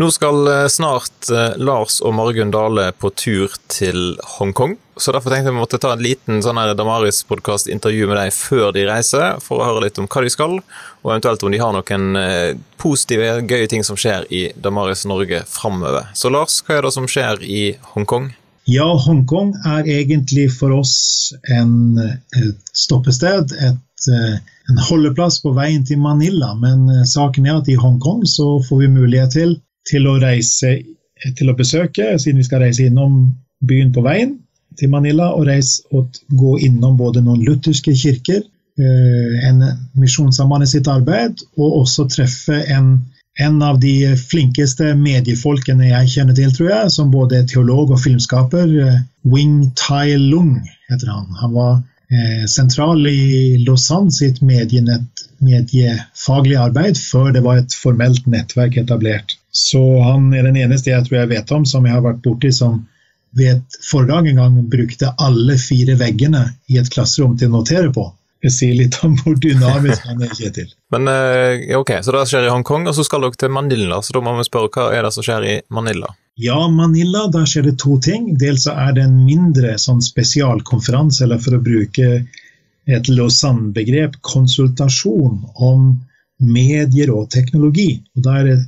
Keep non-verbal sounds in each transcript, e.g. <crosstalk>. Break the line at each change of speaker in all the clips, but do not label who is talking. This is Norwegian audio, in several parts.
Nå skal eh, snart eh, Lars og Margunn Dale på tur til Hongkong. Så derfor tenkte jeg vi måtte ta en liten sånn Damaris-podkast-intervju med dem før de reiser, for å høre litt om hva de skal, og eventuelt om de har noen eh, positive, gøye ting som skjer i Damaris Norge framover. Så Lars, hva er det som skjer i Hongkong?
Ja, Hongkong er egentlig for oss en, et stoppested. Et, en holdeplass på veien til Manila. Men saken er at i Hongkong så får vi mulighet til til å reise til å besøke, siden vi skal reise innom byen på veien til Manila, og, reise, og gå innom både noen lutherske kirker, eh, en misjonssambann i sitt arbeid, og også treffe en, en, av de flinkeste mediefolkene jeg kjenner til, tror jeg, som både er teolog og filmskaper. Eh, Wing Tai Lung heter han. Han var eh, sentral i Lausanne sitt medienett, mediefaglige arbeid før det var et formelt nettverk etablert. Så han er den eneste jeg tror jeg vet om som jeg har vært borti som ved forrige gang brukte alle fire veggene i et klasserom til å notere på. Det sier litt om hvor dynamisk han er, Kjetil. <laughs>
Men eh, ok, Så det skjer i Hongkong, og så skal dere til Manila. Så da må vi spørre hva er det som skjer i Manila?
Ja, Manila, da skjer det to ting. Dels så er det en mindre sånn spesialkonferanse, eller for å bruke et Lausanne-begrep, konsultasjon om medier og teknologi. Og Da er det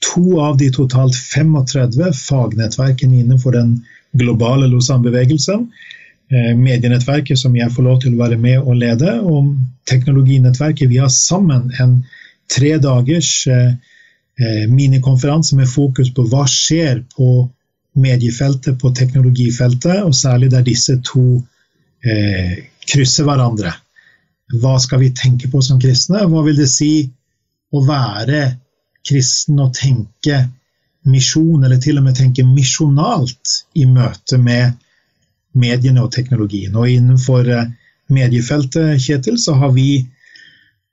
to av de totalt 35 fagnettverkene innenfor den globale Lausanne-bevegelsen. Eh, medienettverket som jeg får lov til å være med og lede, og teknologinettverket. Vi har sammen en tre dagers eh, eh, minikonferanse med fokus på hva skjer på mediefeltet, på teknologifeltet, og særlig der disse to eh, krysser hverandre. Hva skal vi tenke på som kristne? Hva vil det si å være kristen og tenke misjon, eller til og med tenke misjonalt i møte med mediene og teknologien. Og innenfor eh, mediefeltet, Kjetil, så har vi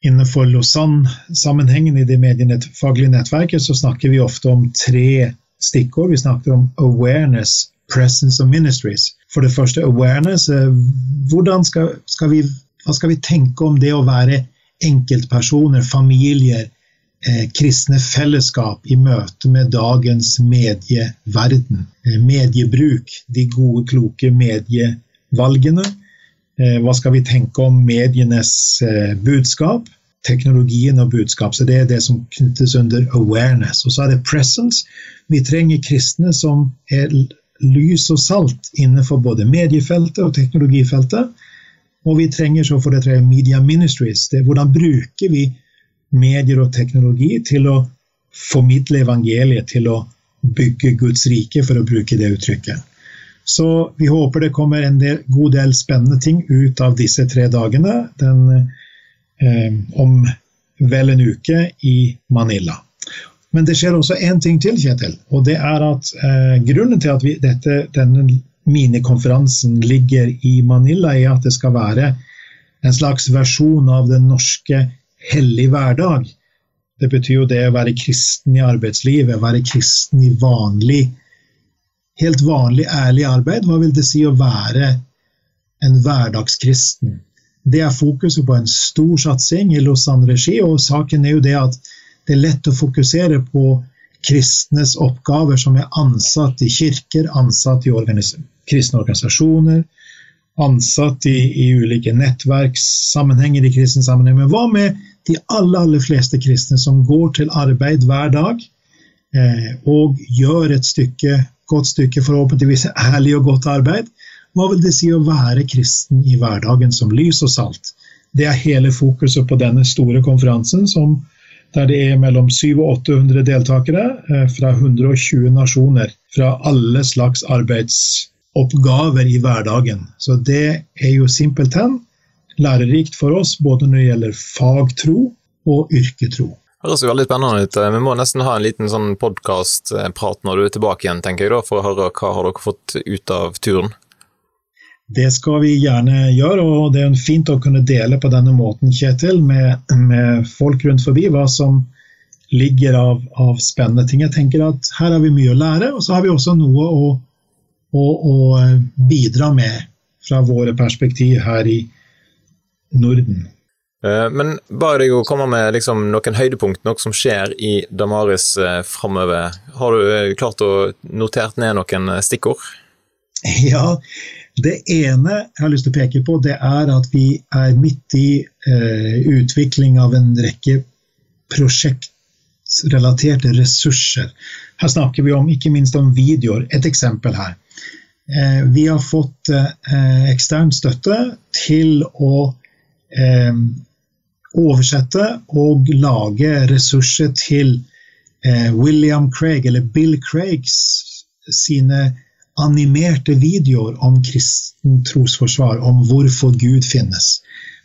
innenfor Lausanne-sammenhengen i det mediefaglige nettverket, så snakker vi ofte om tre stikkord. Vi snakker om awareness, presence of ministries. For det første awareness. Eh, hvordan skal, skal vi, hva skal vi tenke om det å være enkeltpersoner, familier, Eh, kristne fellesskap i møte med dagens medieverden. Eh, mediebruk, de gode, kloke medievalgene. Eh, hva skal vi tenke om medienes budskap? Teknologien og budskap. Så Det er det som knyttes under awareness. Og så er det presence. Vi trenger kristne som er lys og salt innenfor både mediefeltet og teknologifeltet. Og vi trenger så for det tredje media ministries. Det er hvordan bruker vi medier og teknologi til å formidle evangeliet, til å bygge Guds rike, for å bruke det uttrykket. Så vi håper det kommer en del, god del spennende ting ut av disse tre dagene den, eh, om vel en uke i Manila. Men det skjer også én ting til, Kjetil. Og det er at eh, grunnen til at vi, dette, denne minikonferansen ligger i Manila, er at det skal være en slags versjon av den norske hellig hverdag. Det betyr jo det å være kristen i arbeidslivet, være kristen i vanlig, helt vanlig, ærlig arbeid. Hva vil det si å være en hverdagskristen? Det er fokuset på en stor satsing i Lausanne-regi, og saken er jo det at det er lett å fokusere på kristnes oppgaver som er ansatt i kirker, ansatt i organis kristne organisasjoner, ansatt i, i ulike nettverkssammenhenger i kristen sammenheng. Men hva med de aller, aller fleste kristne som går til arbeid hver dag eh, og gjør et stykke, godt stykke, forhåpentligvis ærlig og godt arbeid? Hva vil det si å være kristen i hverdagen som lys og salt? Det er hele fokuset på denne store konferansen som, der det er mellom 700 og 800 deltakere eh, fra 120 nasjoner fra alle slags arbeidsoppgaver i hverdagen. Så det er jo simpelthen lærerikt for oss, både når det gjelder fagtro og yrketro.
Det høres jo veldig spennende ut. Vi må nesten ha en liten sånn podkastprat når du er tilbake igjen, tenker jeg da, for å høre hva har dere fått ut av turen?
Det skal vi gjerne gjøre, og det er fint å kunne dele på denne måten, Kjetil, med, med folk rundt forbi hva som ligger av, av, spennende ting. Jeg tenker at her har vi mye å lære, og så har vi også noe å å, å bidra med fra våre perspektiv her i Norden.
Eh, men bare deg å komme med liksom noen høydepunkt, noe som skjer i Damaris eh, framover. Har du eh, klart å notert ned noen stikkord? <laughs>
Ja, det ene jeg har lyst til å peke på, det er at vi er midt i eh, utvikling av en rekke prosjektrelaterte ressurser. Her snakker vi om ikke minst om videoer. Et eksempel her. Eh, vi har fått eh, ekstern støtte til å eh, oversette og lage ressurser til eh, William Craig, eller Bill Craigs sine animerte videoer om kristen trosforsvar, om hvorfor Gud finnes.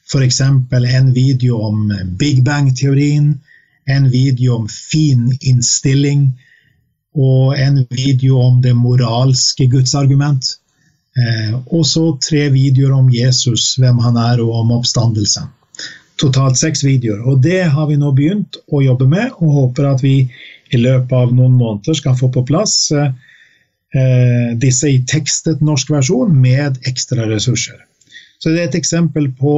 F.eks. en video om Big Bang-teorien, en video om fin innstilling og en video om det moralske gudsargument. Eh, og så tre videoer om Jesus, hvem han er, og om oppstandelsen. Totalt seks videoer. Og det har vi nå begynt å jobbe med, og håper at vi i løpet av noen måneder skal få på plass Eh, disse i tekstet norsk versjon med ekstra ressurser. Så det er et eksempel på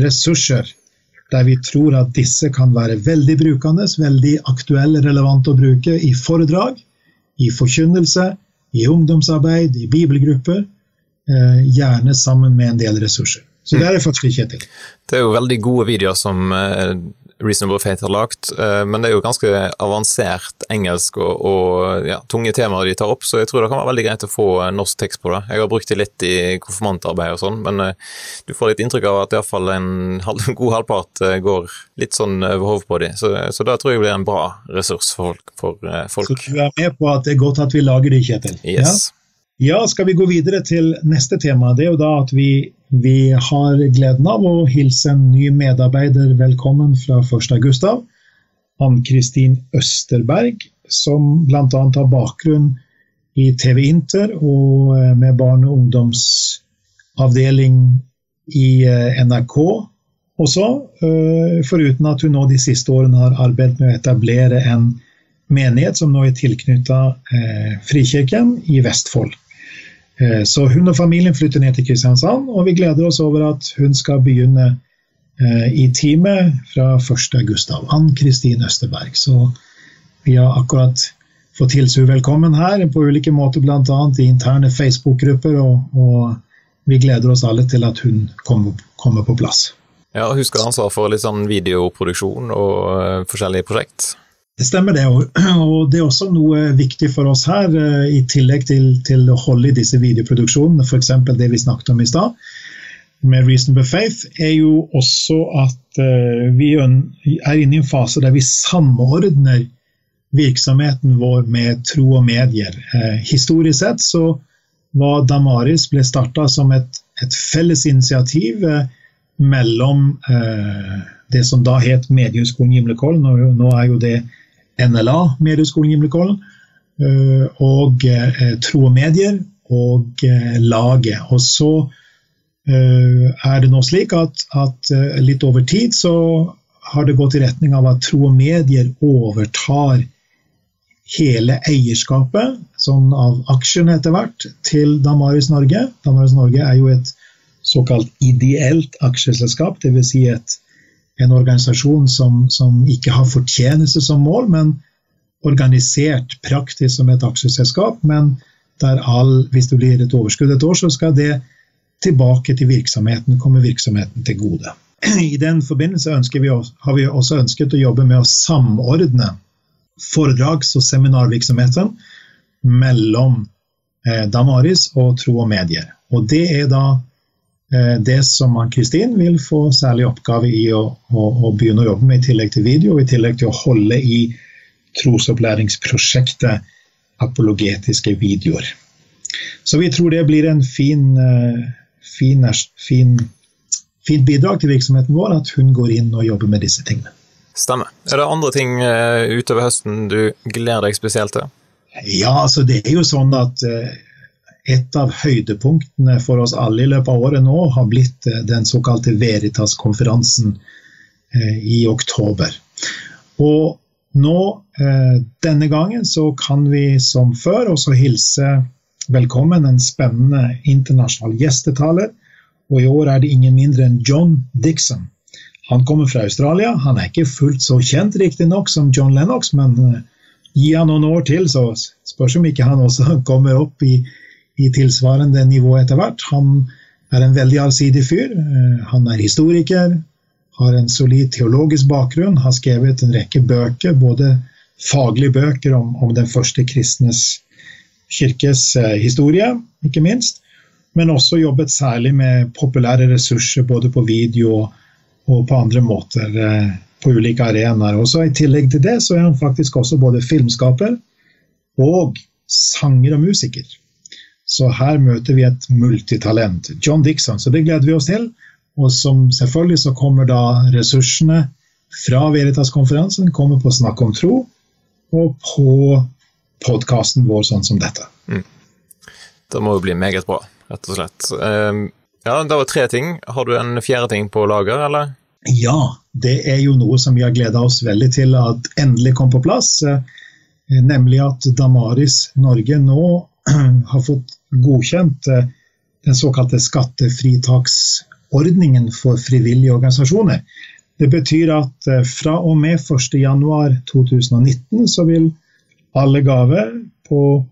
ressurser der vi tror at disse kan være veldig brukende, veldig aktuelle, relevante å bruke i foredrag, i forkynnelse, i ungdomsarbeid, i bibelgrupper. Eh, gjerne sammen med en del ressurser. Så det er faktisk ikke til.
Det er jo veldig gode videoer som eh, Reasonable Fate har lagt, eh, men det er jo ganske avansert engelsk og, og ja, tunge temaer de tar opp, så jeg tror det kan være veldig greit å få norsk tekst på det. Jeg har brukt det litt i konfirmantarbeid og sånn, men du får litt inntrykk av at iallfall en, <laughs> god halvpart går litt sånn over hodet på dem, så, så det tror jeg blir en bra ressurs for folk. For, folk.
Så du er med på at det er godt at vi lager det, Kjetil?
Yes.
Ja? Ja, skal vi gå videre til neste tema? Det er jo da at vi, vi har gleden av å hilse en ny medarbeider velkommen fra 1. Gustav. Ann-Kristin Østerberg, som bl.a. har bakgrunn i TV Inter og eh, med barne- og ungdomsavdeling i eh, NRK også. Eh, foruten at hun nå de siste årene har arbeidet med å etablere en menighet som nå er tilknyttet Frikirken i Vestfold. Eh, så hun og familien flytter ned til Kristiansand, og vi gleder oss over at hun skal begynne eh, i teamet fra 1.8. Ann-Kristin Østerberg. Så vi har akkurat fått hilse henne velkommen her på ulike måter, bl.a. i interne Facebook-grupper, og, og, vi gleder oss alle til at hun kommer, kommer på plass.
Ja, Husker du ansvar for litt sånn videoproduksjon og uh, forskjellige prosjekt?
Det stemmer det, og det er også noe viktig for oss her, eh, i tillegg til, til å holde i disse videoproduksjonene, f.eks. det vi snakket om i stad, med Reasonable Faith, er jo også at uh, vi er inne i en fase der vi samordner virksomheten vår med tro og medier. Uh, historisk sett så var Damaris ble starta som et, et felles initiativ mellom det som da het Mediehøgskolen Gimlekollen, og nå er jo det NLA, Medieskolen Gimlekollen, eh, og eh, Tro og Medier og eh, Laget. Og så er det nå slik at, at, litt over tid så har det gått i retning av at Tro og Medier overtar hele eierskapet sånn av aksjene etter hvert til Damaris Norge. Damaris Norge er jo et såkalt ideelt aksjeselskap, dvs. Si et en organisasjon som, som, ikke har fortjeneste som mål, men organisert praktisk som et aksjeselskap. Men der all, hvis det blir et overskudd et år, så skal det tilbake til virksomheten, komme virksomheten til gode. I den forbindelse vi, har vi også ønsket å jobbe med å samordne foredrags- og seminarvirksomheten mellom eh, Damaris og Tro og Medier. Og det er da det som Ann-Kristin vil få særlig oppgave i å, å, å, begynne å jobbe med, i tillegg til video, i tillegg til å holde i trosopplæringsprosjektet apologetiske videoer. Så vi tror det blir en fin, fin, fin, fin, bidrag til virksomheten vår at hun går inn og jobber med disse tingene.
Stemmer. Er det andre ting eh, utover høsten du gleder deg spesielt til?
Ja, altså det er jo sånn at et av høydepunktene for oss alle i løpet av året nå har blitt eh, den såkalte Veritas-konferansen eh, i oktober. Og nå, eh, denne gangen, så kan vi som før også hilse velkommen en spennende internasjonal gjestetaler. Og i år er det ingen mindre enn John Dixon. Han kommer fra Australia. Han er ikke fullt så kjent riktignok som John Lennox, men gi han noen år til, så spørs om ikke han også <laughs> kommer opp i, i tilsvarende nivå etter hvert. Han er en veldig allsidig fyr. Uh, han er historiker, har en solid teologisk bakgrunn, har skrevet en rekke bøker, både faglige bøker om, om den første kristnes kirkes uh, historie, ikke minst, men også jobbet særlig med populære ressurser både på video og på andre måter eh, på ulike arenaer. Og så I tillegg til det så er han faktisk også både filmskaper og sanger og musiker. Så her møter vi et multitalent. John Dixon, så det gleder vi oss til. Og som selvfølgelig så kommer da ressursene fra Veritas-konferansen kommer på Snakk om tro og på podkasten vår sånn som dette. Mm.
Det må jo bli meget bra, rett og slett. Um ja, Det var tre ting. Har du en fjerde ting på lager, eller?
Ja, det er jo noe som vi har gleda oss veldig til at endelig kom på plass. Eh, nemlig at Damaris Norge nå <clears throat> har fått godkjent eh, den såkalte skattefritaksordningen for frivillige organisasjoner. Det betyr at eh, fra og med 1.1.2019 så vil alle gaver på,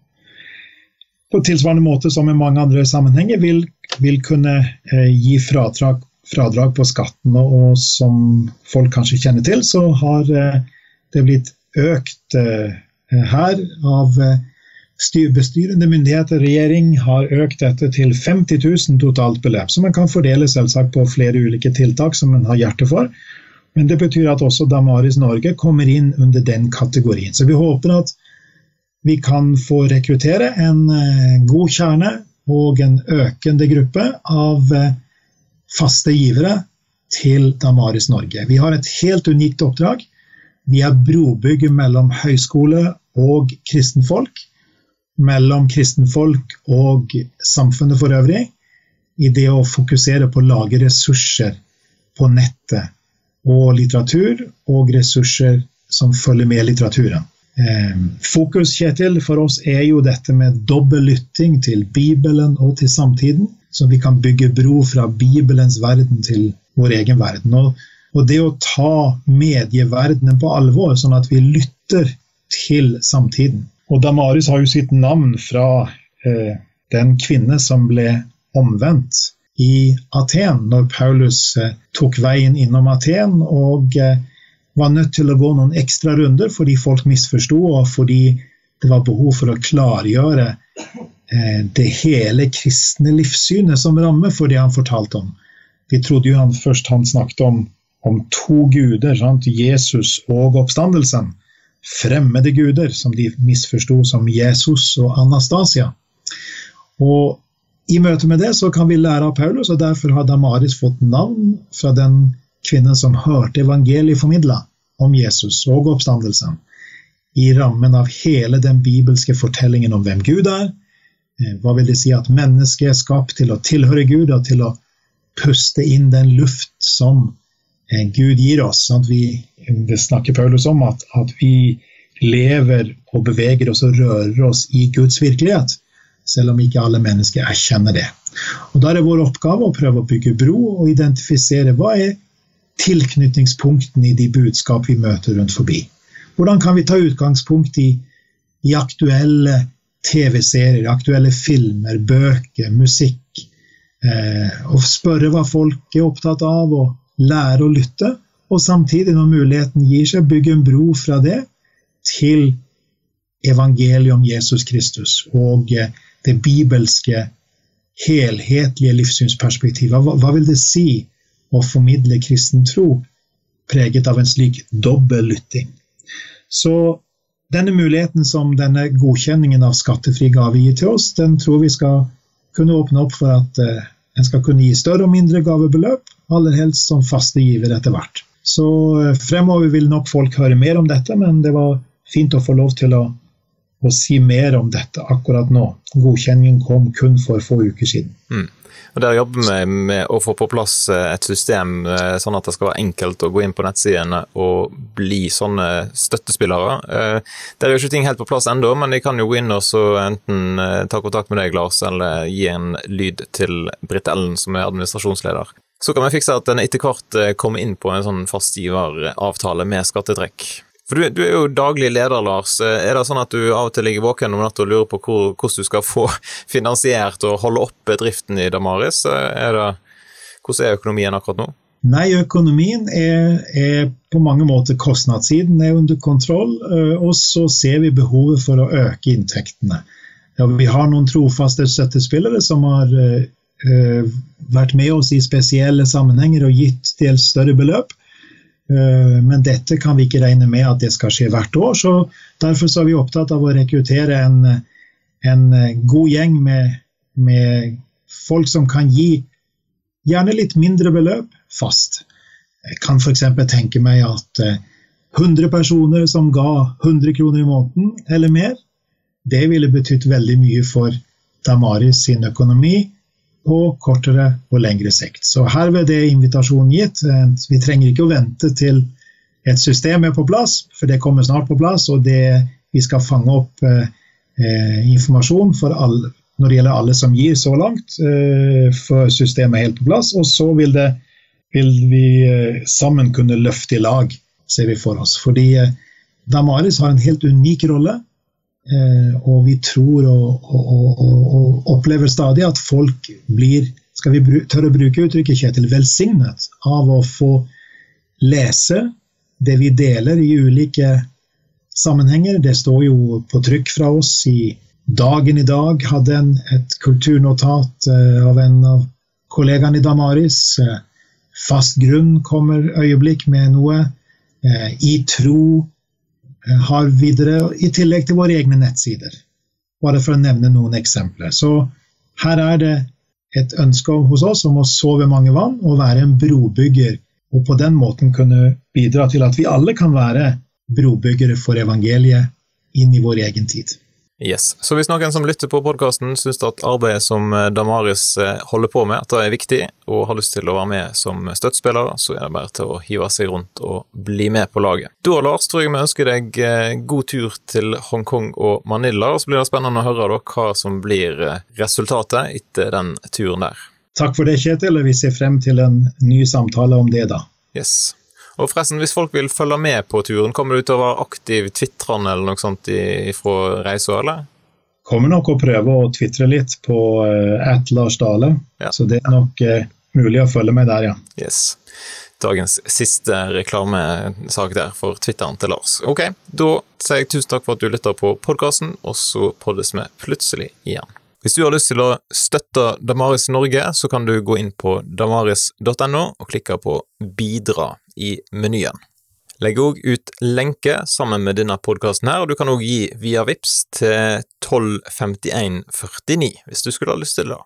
på tilsvarende måte som i mange andre sammenhenger vil vil kunne eh, gi fradrag, fradrag på skatten. Og som folk kanskje kjenner til, så har det blitt økt her av bestyrende myndigheter, regjering, har økt dette til 50 000 totalt beløp. Så man kan fordele selvsagt på flere ulike tiltak som man har hjerte for. Men det betyr at også Damaris Norge kommer inn under den kategorien. Så vi håper at vi kan få rekruttere en god kjerne og en økende gruppe av eh, faste givere til Damaris Norge. Vi har et helt unikt oppdrag. Vi er brobygger mellom høyskole og kristenfolk. Mellom kristenfolk og samfunnet for øvrig. I det å fokusere på å lage ressurser på nettet og litteratur, og ressurser som følger med litteraturen. Eh, fokus Kjetil, for oss er jo dette med dobbel lytting til Bibelen og til samtiden, så vi kan bygge bro fra Bibelens verden til vår egen verden. Og, og det å ta medieverdenen på alvor, sånn at vi lytter til samtiden. Og Damaris har jo sitt navn fra eh, den kvinne som ble omvendt i Aten, når Paulus eh, tok veien innom Aten og eh, var nødt til å gå noen ekstra runder fordi folk misforsto, og fordi det var behov for å klargjøre eh, det hele kristne livssynet som ramme for det han fortalte om. Vi trodde jo han først han snakket om, om to guder, sant? Jesus og oppstandelsen. Fremmede guder, som de misforsto som Jesus og Anastasia. Og i møte med det så kan vi lære av Paulus, og derfor har Damaris fått navn fra den kvinnen som hørte evangeliet formidla om Jesus og oppstandelsen i rammen av hele den bibelske fortellingen om hvem Gud er. Eh, hva vil det si at mennesket er skapt til å tilhøre Gud og til å puste inn den luft som eh, Gud gir oss? sånn at Vi, det snakker Paulus om, at, at vi lever og beveger oss og rører oss i Guds virkelighet, selv om ikke alle mennesker erkjenner det. Og Da er det vår oppgave å prøve å bygge bro og identifisere hva er tilknytningspunktene i de budskap vi møter rundt forbi. Hvordan kan vi ta utgangspunkt i, i aktuelle TV-serier, aktuelle filmer, bøker, musikk? Eh, og spørre hva folk er opptatt av, og lære å lytte. Og samtidig, når muligheten gir seg, bygge en bro fra det til evangeliet om Jesus Kristus og eh, det bibelske, helhetlige livssynsperspektivet. Hva, hva vil det si å formidle kristen tro preget av en slik dobbel lytting. Så denne muligheten som denne godkjenningen av skattefri gave gir til oss, den tror vi skal kunne åpne opp for at uh, en skal kunne gi større og mindre gavebeløp, aller helst som faste giver etter hvert. Så uh, fremover vil nok folk høre mer om dette, men det var fint å få lov til å, å si mer om dette akkurat nå. Godkjenningen kom kun for få uker siden. Mm.
Og Der jobber vi med å få på plass eh, et system eh, sånn at det skal være enkelt å gå inn på nettsidene og bli sånne støttespillere. Det er jo ikke ting helt på plass ennå, men de kan jo gå inn og enten ta kontakt med deg, Lars, eller gi en lyd til Britt Ellen, som er administrasjonsleder. Så kan vi fikse at den etter hvert eh, kommer inn på en sånn fastgiveravtale med skattetrekk. For du, du, er jo daglig leder, Lars. Er det sånn at du av og til ligger våken om natta og lurer på hvor, hvordan du skal få <laughs> finansiert og holde oppe driften i Damaris? Er det, hvordan er økonomien akkurat nå?
Nei, økonomien er, er, på mange måter kostnadssiden er under kontroll, eh, og så ser vi behovet for å øke inntektene. Ja, vi har noen trofaste støttespillere som har vært med oss i spesielle sammenhenger og gitt dels større beløp. Uh, men dette kan vi ikke regne med at det skal skje hvert år, så derfor så er vi opptatt av å rekruttere en, en god gjeng med, med folk som kan gi gjerne litt mindre beløp fast. Jeg kan f.eks. tenke meg at 100 eh, personer som ga 100 kroner i måneden eller mer, det ville betydd veldig mye for Damaris sin økonomi på kortere og lengre sikt. Så herved er invitasjonen gitt. Eh, vi trenger ikke å vente til et system er på plass, for det kommer snart på plass. Og det, vi skal fange opp eh, eh informasjon for alle, når det gjelder alle som gir så langt, eh, for systemet er helt på plass. Og så vil, det, vil vi eh, sammen kunne løfte i lag, ser vi for oss. Fordi eh, Damaris har en helt unik rolle. Og vi tror og, og, og, og opplever stadig at folk blir, skal vi tørre å bruke uttrykket, Kjetil, velsignet av å få lese det vi deler i ulike sammenhenger. Det står jo på trykk fra oss i Dagen i dag hadde en, et kulturnotat uh, av en av kollegaene i Damaris. Uh, fast grunn kommer øyeblikk med noe. I tro har videre, i tillegg til våre egne nettsider. Bare for å nevne noen eksempler. Så her er det et ønske hos oss om å sove mange vann og være en brobygger. Og på den måten kunne bidra til at vi alle kan være brobyggere for evangeliet inn i vår egen tid.
Yes. Så hvis noen som lytter på podkasten syns at arbeidet som eh, Damaris eh, holder på med, at det er viktig, og har lyst til å være med som støttespiller, så er det bare til å hive seg rundt og bli med på laget. Da, Lars, tror jeg vi ønsker deg eh, god tur til Hongkong og Manila, og så blir det spennende å høre da, hva som blir resultatet etter den turen der.
Takk for det, Kjetil, og vi ser frem til en ny samtale om det da.
Yes. Og forresten, hvis folk vil følge med på turen, kommer du til å være aktiv tvitrende eller noe sånt fra reisa, eller?
Kommer nok å prøve å tvitre litt på uh, at Lars Dale, ja. så det er nok uh, mulig å følge med der, ja.
Yes. Dagens siste reklamesak der for Twitteren til Lars. Ok, da sier jeg tusen takk for at du lytter på podkasten, og så poddes vi plutselig igjen. Hvis du har lyst til å støtte Damaris Norge, så kan du gå inn på damaris.no og klikke på Bidra i menyen. Legg òg ut lenke sammen med denne podkasten her, og du kan òg gi via VIPS til 125149 hvis du skulle ha lyst til det.